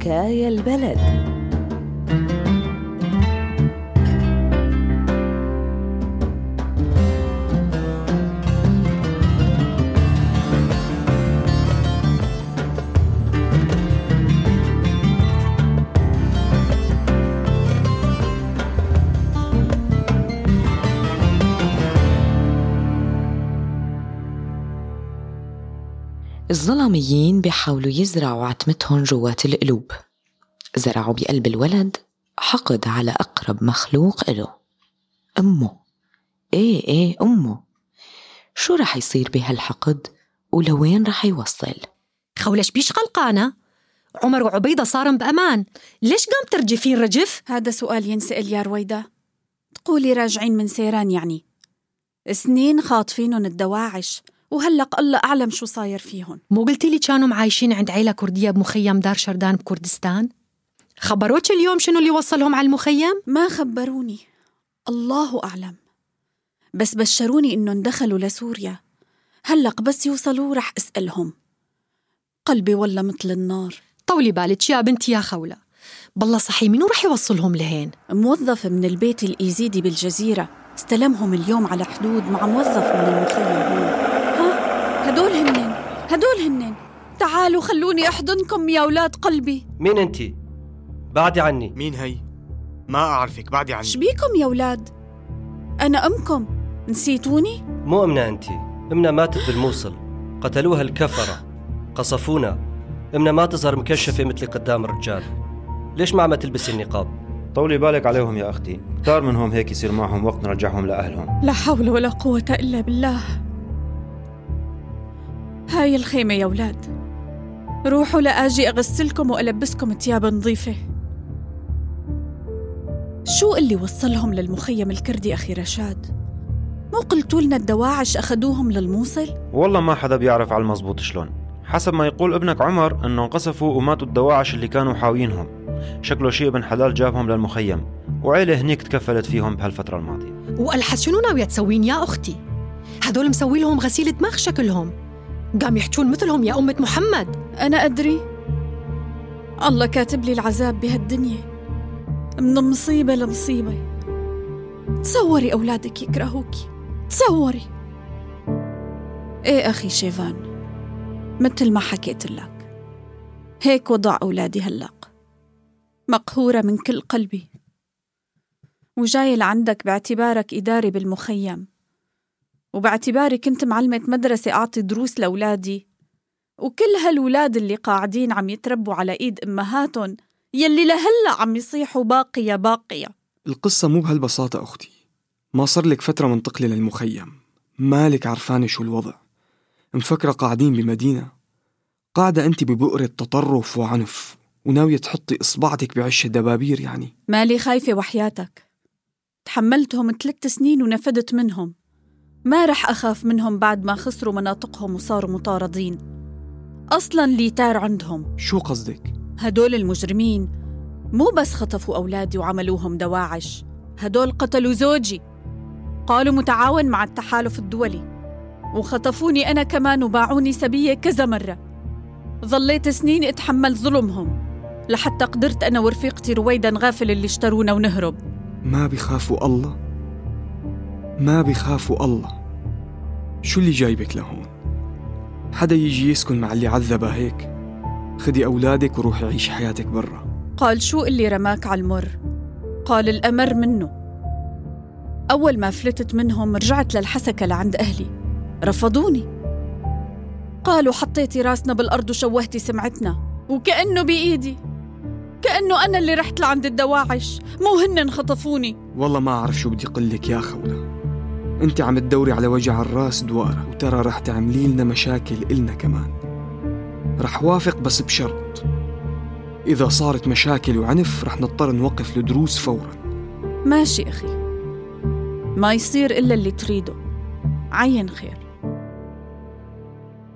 حكاية البلد. الظلاميين بيحاولوا يزرعوا عتمتهم جوات القلوب. زرعوا بقلب الولد حقد على أقرب مخلوق إله. أمه. إيه إيه أمه. شو رح يصير بهالحقد ولوين رح يوصل؟ خولش بيش قلقانة. عمر وعبيدة صارن بأمان. ليش قام ترجفين رجف؟ هذا سؤال ينسأل يا رويدة. تقولي راجعين من سيران يعني. سنين خاطفينهم الدواعش. وهلق الله أعلم شو صاير فيهم مو قلتي لي كانوا عايشين عند عيلة كردية بمخيم دار شردان بكردستان؟ خبروك اليوم شنو اللي وصلهم على المخيم؟ ما خبروني. الله أعلم. بس بشروني إنهم دخلوا لسوريا. هلق بس يوصلوا رح أسألهم. قلبي والله مثل النار. طولي بالك يا بنتي يا خولة. بالله صحي منو رح يوصلهم لهين؟ موظف من البيت الإيزيدي بالجزيرة. استلمهم اليوم على حدود مع موظف من المخيم هون. هدول هنن تعالوا خلوني أحضنكم يا أولاد قلبي. مين أنت؟ بعدي عني. مين هي؟ ما أعرفك بعدي عني. شبيكم يا أولاد؟ أنا أمكم. نسيتوني؟ مو أمنا أنت. أمنا ماتت بالموصل. قتلوها الكفرة. قصفونا. أمنا ما تظهر مكشفة مثلي قدام الرجال. ليش ما عم تلبسي النقاب؟ طولي بالك عليهم يا أختي. كتار منهم هيك يصير معهم وقت نرجعهم لأهلهم. لا حول ولا قوة إلا بالله. هاي الخيمة يا أولاد روحوا لآجي أغسلكم وألبسكم تياب نظيفة شو اللي وصلهم للمخيم الكردي أخي رشاد؟ مو قلتوا لنا الدواعش أخذوهم للموصل؟ والله ما حدا بيعرف على المزبوط شلون حسب ما يقول ابنك عمر إنه انقصفوا وماتوا الدواعش اللي كانوا حاويينهم شكله شيء ابن حلال جابهم للمخيم وعيلة هنيك تكفلت فيهم بهالفترة الماضية والحس شنو ناوية تسوين يا أختي؟ هدول مسوي لهم غسيل دماغ شكلهم قام يحجون مثلهم يا أمة محمد. أنا أدري. الله كاتب لي العذاب بهالدنيا. من مصيبة لمصيبة. تصوري أولادك يكرهوكي تصوري. إيه أخي شيفان؟ مثل ما حكيت لك. هيك وضع أولادي هلق مقهورة من كل قلبي. وجاي لعندك باعتبارك إداري بالمخيم. وباعتباري كنت معلمة مدرسة أعطي دروس لأولادي. وكل هالولاد اللي قاعدين عم يتربوا على إيد أمهاتهم يلي لهلأ عم يصيحوا باقية باقية. القصة مو بهالبساطة أختي. ما صار لك فترة منتقلة للمخيم. مالك عرفانة شو الوضع. مفكرة قاعدين بمدينة. قاعدة أنت ببؤرة تطرف وعنف وناوية تحطي إصبعتك بعش الدبابير يعني. مالي خايفة وحياتك. تحملتهم ثلاث سنين ونفدت منهم. ما رح أخاف منهم بعد ما خسروا مناطقهم وصاروا مطاردين. أصلا ليتار عندهم. شو قصدك؟ هدول المجرمين مو بس خطفوا أولادي وعملوهم دواعش. هدول قتلوا زوجي. قالوا متعاون مع التحالف الدولي. وخطفوني أنا كمان وباعوني سبية كذا مرة. ظليت سنين أتحمل ظلمهم لحتى قدرت أنا ورفيقتي رويدا نغافل اللي اشترونا ونهرب. ما بيخافوا الله؟ ما بيخافوا الله. شو اللي جايبك لهون؟ حدا يجي يسكن مع اللي عذبها هيك؟ خدي أولادك وروحي عيش حياتك برا. قال شو اللي رماك على المر؟ قال الأمر منه. أول ما فلتت منهم رجعت للحسكة لعند أهلي. رفضوني. قالوا حطيتي راسنا بالأرض وشوهتي سمعتنا. وكأنه بإيدي. كأنه أنا اللي رحت لعند الدواعش. مو هن خطفوني والله ما أعرف شو بدي قلك يا خولة. انت عم تدوري على وجع الراس دوارة وترى رح تعملي لنا مشاكل إلنا كمان. رح وافق بس بشرط. إذا صارت مشاكل وعنف رح نضطر نوقف الدروس فورا. ماشي أخي. ما يصير إلا اللي تريده. عين خير.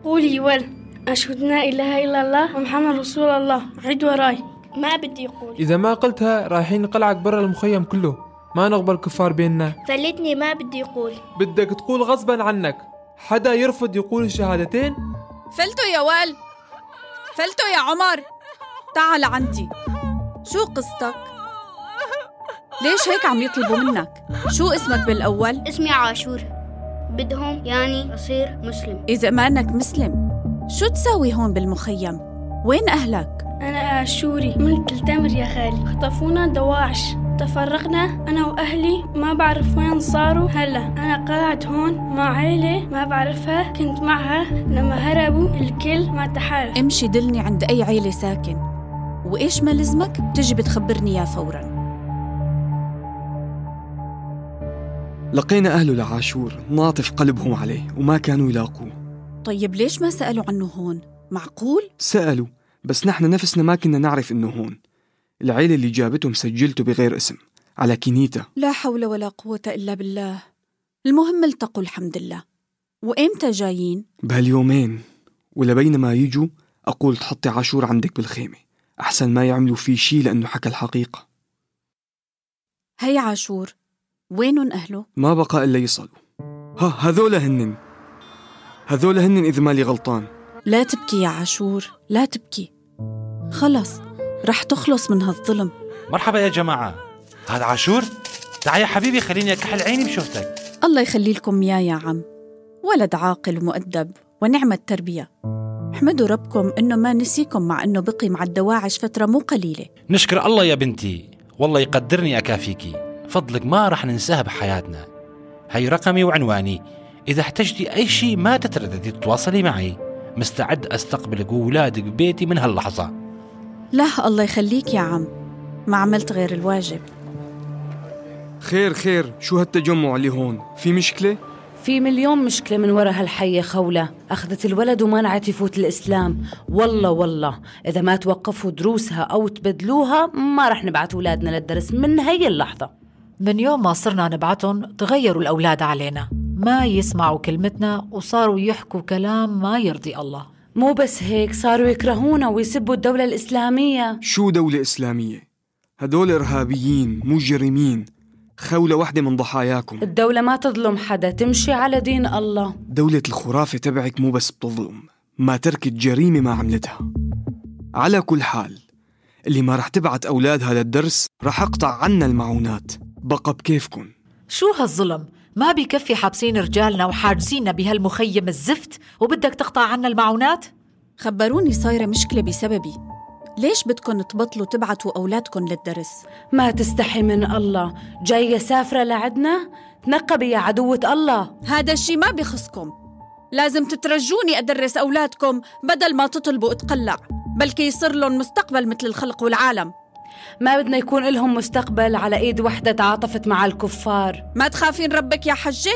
قولي ول أشهد لا إله إلا الله ومحمد رسول الله. عد وراي. ما بدي أقول إذا ما قلتها رايحين نقلعك برا المخيم كله. ما نقبل كفار بيننا. فلتني ما بدي أقول بدك تقول غصبا عنك. حدا يرفض يقول الشهادتين فلتوا يا وال فلتوا يا عمر. تعال عندي. شو قصتك؟ ليش هيك عم يطلبوا منك؟ شو اسمك بالأول؟ اسمي عاشور. بدهم يعني أصير مسلم. إذا ما أنك مسلم شو تساوي هون بالمخيم؟ وين أهلك؟ أنا عاشوري. ملك التمر يا خالي. خطفونا دواعش. تفرقنا أنا وأهلي ما بعرف وين صاروا. هلا أنا قاعد هون مع عيلة ما بعرفها كنت معها لما هربوا الكل ما تحالف امشي دلني عند أي عيلة ساكن. وإيش ما لزمك؟ تجي بتخبرني إياه فوراً. لقينا أهله لعاشور ناطف قلبهم عليه وما كانوا يلاقوه. طيب ليش ما سألوا عنه هون؟ معقول؟ سألوا بس نحن نفسنا ما كنا نعرف إنه هون. العيلة اللي جابته مسجلته بغير اسم على كينيتا لا حول ولا قوة إلا بالله. المهم التقوا الحمد لله. وإمتى جايين؟ بهاليومين. ولبينما يجوا أقول تحطي عاشور عندك بالخيمة. أحسن ما يعملوا فيه شي لأنه حكى الحقيقة. هي عاشور وينن أهله؟ ما بقى إلا يصلوا. ها هذول هنن. هذول هنن إذا مالي غلطان. لا تبكي يا عاشور لا تبكي. خلص. رح تخلص من هالظلم مرحبا يا جماعة. هذا عاشور؟ تعال يا حبيبي خليني أكحل عيني بشوفتك. الله يخلي لكم يا يا عم. ولد عاقل ومؤدب ونعم التربية. احمدوا ربكم إنه ما نسيكم مع إنه بقي مع الدواعش فترة مو قليلة. نشكر الله يا بنتي. والله يقدرني أكافيكي. فضلك ما راح ننساها بحياتنا. هاي رقمي وعنواني. إذا احتجتي أي شيء ما تترددي تتواصلي معي. مستعد أستقبلك وولادك ببيتي من هاللحظة. لا الله يخليك يا عم. ما عملت غير الواجب. خير خير. شو هالتجمع اللي هون؟ في مشكلة؟ في مليون مشكلة من ورا هالحية خولة. أخذت الولد ومنعت يفوت الإسلام. والله والله. إذا ما توقفوا دروسها أو تبدلوها ما رح نبعت أولادنا للدرس من هي اللحظة. من يوم ما صرنا نبعتهم تغيروا الأولاد علينا. ما يسمعوا كلمتنا وصاروا يحكوا كلام ما يرضي الله. مو بس هيك صاروا يكرهونا ويسبوا الدولة الإسلامية. شو دولة إسلامية؟ هدول إرهابيين مجرمين. خولة واحدة من ضحاياكم. الدولة ما تظلم حدا تمشي على دين الله. دولة الخرافة تبعك مو بس بتظلم ما تركت جريمة ما عملتها. على كل حال اللي ما رح تبعت أولادها للدرس رح أقطع عنا المعونات. بقى بكيفكن. شو هالظلم؟ ما بيكفي حابسين رجالنا وحاجزيننا بهالمخيم الزفت؟ وبدك تقطع عنا المعونات؟ خبروني صايرة مشكلة بسببي. ليش بدكن تبطلوا تبعتوا أولادكن للدرس؟ ما تستحي من الله. جاية سافرة لعدنا؟ تنقبي يا عدوة الله. هذا الشي ما بيخصكم. لازم تترجوني أدرس أولادكم بدل ما تطلبوا اتقلع بلكي يصير لهم مستقبل مثل الخلق والعالم. ما بدنا يكون لهم مستقبل على إيد وحدة تعاطفت مع الكفار ما تخافين ربك يا حجة؟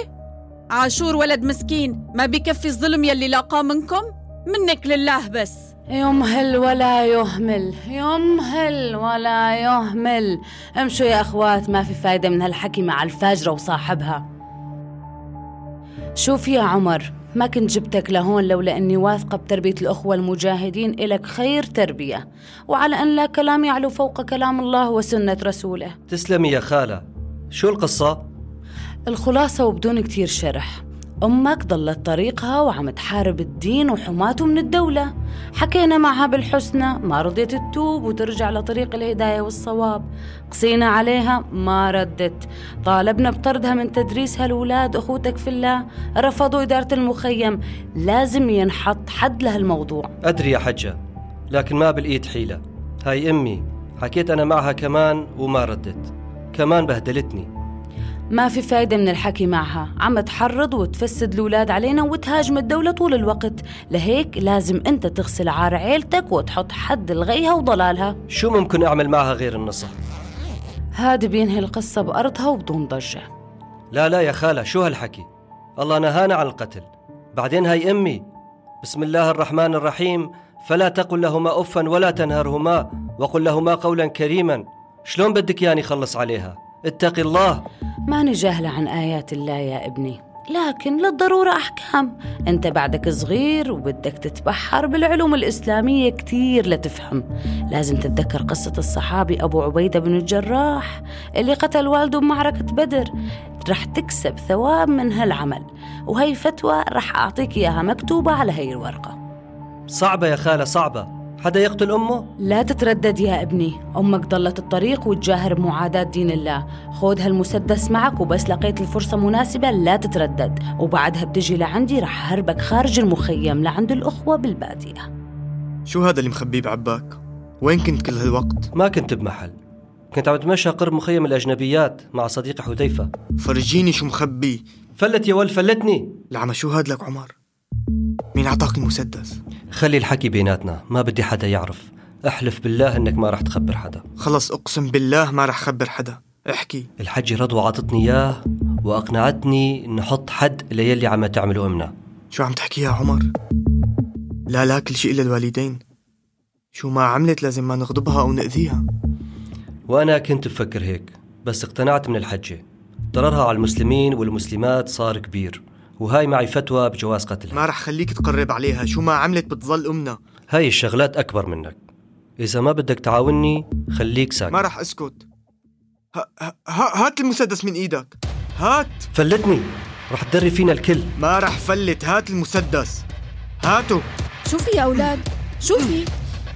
عاشور ولد مسكين ما بكفي الظلم يلي لاقاه منكم؟ منك لله بس يمهل ولا يهمل يمهل ولا يهمل امشوا يا أخوات ما في فايدة من هالحكي مع الفاجرة وصاحبها شوف يا عمر ما كنت جبتك لهون لولا أني واثقة بتربية الأخوة المجاهدين إلك خير تربية. وعلى أن لا كلام يعلو فوق كلام الله وسنة رسوله. تسلمي يا خالة. شو القصة؟ الخلاصة وبدون كتير شرح. أمك ضلت طريقها وعم تحارب الدين وحماته من الدولة. حكينا معها بالحسنى ما رضيت تتوب وترجع لطريق الهداية والصواب. قصينا عليها ما ردت. طالبنا بطردها من تدريس هالولاد أخوتك في الله. رفضوا إدارة المخيم. لازم ينحط حد لهالموضوع. أدري يا حجة لكن ما بالإيد حيلة. هاي أمي حكيت أنا معها كمان وما ردت. كمان بهدلتني. ما في فايدة من الحكي معها. عم تحرض وتفسد الأولاد علينا وتهاجم الدولة طول الوقت. لهيك لازم أنت تغسل عار عيلتك وتحط حد لغيها وضلالها. شو ممكن أعمل معها غير النصح؟ هاد بينهي القصة بأرضها وبدون ضجة. لا لا يا خالة شو هالحكي؟ الله نهانا عن القتل. بعدين هاي أمي. بسم الله الرحمن الرحيم. فلا تقل لهما أفا ولا تنهرهما وقل لهما قولا كريما. شلون بدك ياني خلص عليها؟ اتق الله. ماني جاهلة عن آيات الله يا ابني. لكن للضرورة أحكام. أنت بعدك صغير وبدك تتبحر بالعلوم الإسلامية كتير لتفهم. لازم تتذكر قصة الصحابي أبو عبيدة بن الجراح اللي قتل والده بمعركة بدر. رح تكسب ثواب من هالعمل. وهي فتوى رح أعطيك إياها مكتوبة على هي الورقة. صعبة يا خالة صعبة. حدا يقتل أمه؟ لا تتردد يا ابني أمك ضلت الطريق وتجاهر بمعاداة دين الله خذ هالمسدس معك وبس لقيت الفرصة مناسبة لا تتردد وبعدها بتجي لعندي رح هربك خارج المخيم لعند الأخوة بالبادية شو هذا اللي مخبيه بعباك؟ وين كنت كل هالوقت؟ ما كنت بمحل كنت عم أتمشى قرب مخيم الأجنبيات مع صديقي حذيفة فرجيني شو مخبي فلت يا ول فلتني العمى شو هاد لك عمر؟ مين عطاك المسدس؟ خلي الحكي بيناتنا ما بدي حدا يعرف. أحلف بالله إنك ما رح تخبر حدا. خلص أقسم بالله ما رح خبر حدا. احكي. الحجة رضوى عطتني إياه وأقنعتني نحط حد ليلي عم تعمله أمنا. شو عم تحكي يا عمر؟ لا لا كل شيء إلا الوالدين. شو ما عملت لازم ما نغضبها أو نأذيها. وأنا كنت بفكر هيك بس اقتنعت من الحجة. ضررها على المسلمين والمسلمات صار كبير. وهاي معي فتوى بجواز قتلها. ما رح خليك تقرب عليها شو ما عملت بتظل أمنا. هاي الشغلات أكبر منك. إذا ما بدك تعاوني خليك ساكت. ما رح أسكت. ه- ه- هات المسدس من إيدك. هات. فلتني. رح تدري فينا الكل. ما رح فلت. هات المسدس. هاتو شوفي يا أولاد؟ شوفي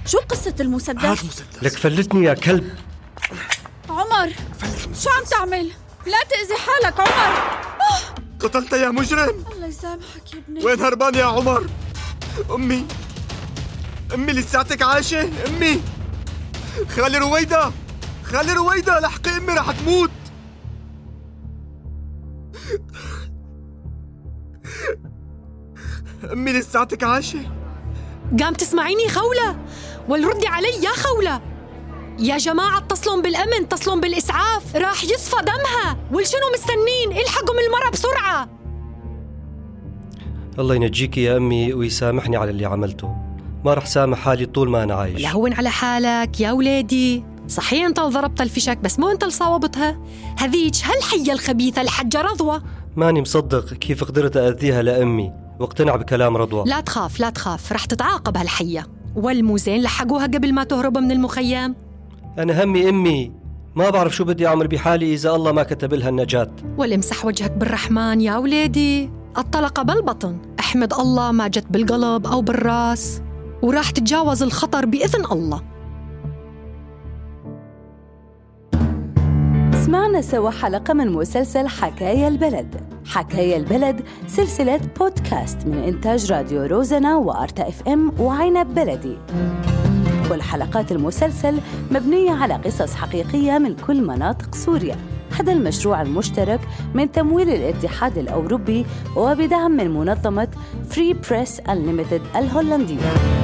شو قصة هات المسدس؟ المسدس لك فلتني يا كلب. عمر شو عم تعمل؟ لا تأذي حالك عمر. قتلت يا مجرم. الله يسامحك يا ابني. وين هربان يا عمر؟ أمي. أمي لساتك عايشة؟ أمي. خالي رويدة. خالي رويدة لحقي أمي رح تموت. أمي لساتك عايشة. قام تسمعيني خولة؟ والردي علي يا خولة. يا جماعة اتصلوا بالأمن اتصلوا بالإسعاف. راح يصفى دمها. والشنو مستنين؟ إلحقوا من المرة بسرعة. الله ينجيك يا أمي ويسامحني على اللي عملته. ما رح سامح حالي طول ما أنا عايش. لا هون على حالك يا ولادي. صحيح أنت ضربت الفشك بس مو أنت اللي صاوبتها هذيك هالحية الخبيثة الحجة رضوى. ماني مصدق كيف قدرت أذيها لأمي. واقتنع بكلام رضوى. لا تخاف لا تخاف. رح تتعاقب هالحية. والموزين لحقوها قبل ما تهرب من المخيم. أنا همي أمي. ما بعرف شو بدي أعمل بحالي إذا الله ما كتب لها النجاة. والامسح وجهك بالرحمن يا ولادي الطلقة بالبطن احمد الله ما جت بالقلب أو بالرأس. وراح تتجاوز الخطر بإذن الله. سمعنا سوا حلقة من مسلسل حكاية البلد. حكاية البلد سلسلة بودكاست من إنتاج راديو روزنا وأرتا إف إم وعنب بلدي. كل حلقات المسلسل مبنية على قصص حقيقية من كل مناطق سوريا. هذا المشروع المشترك من تمويل الاتحاد الأوروبي وبدعم من منظمة فري بريس Unlimited الهولندية.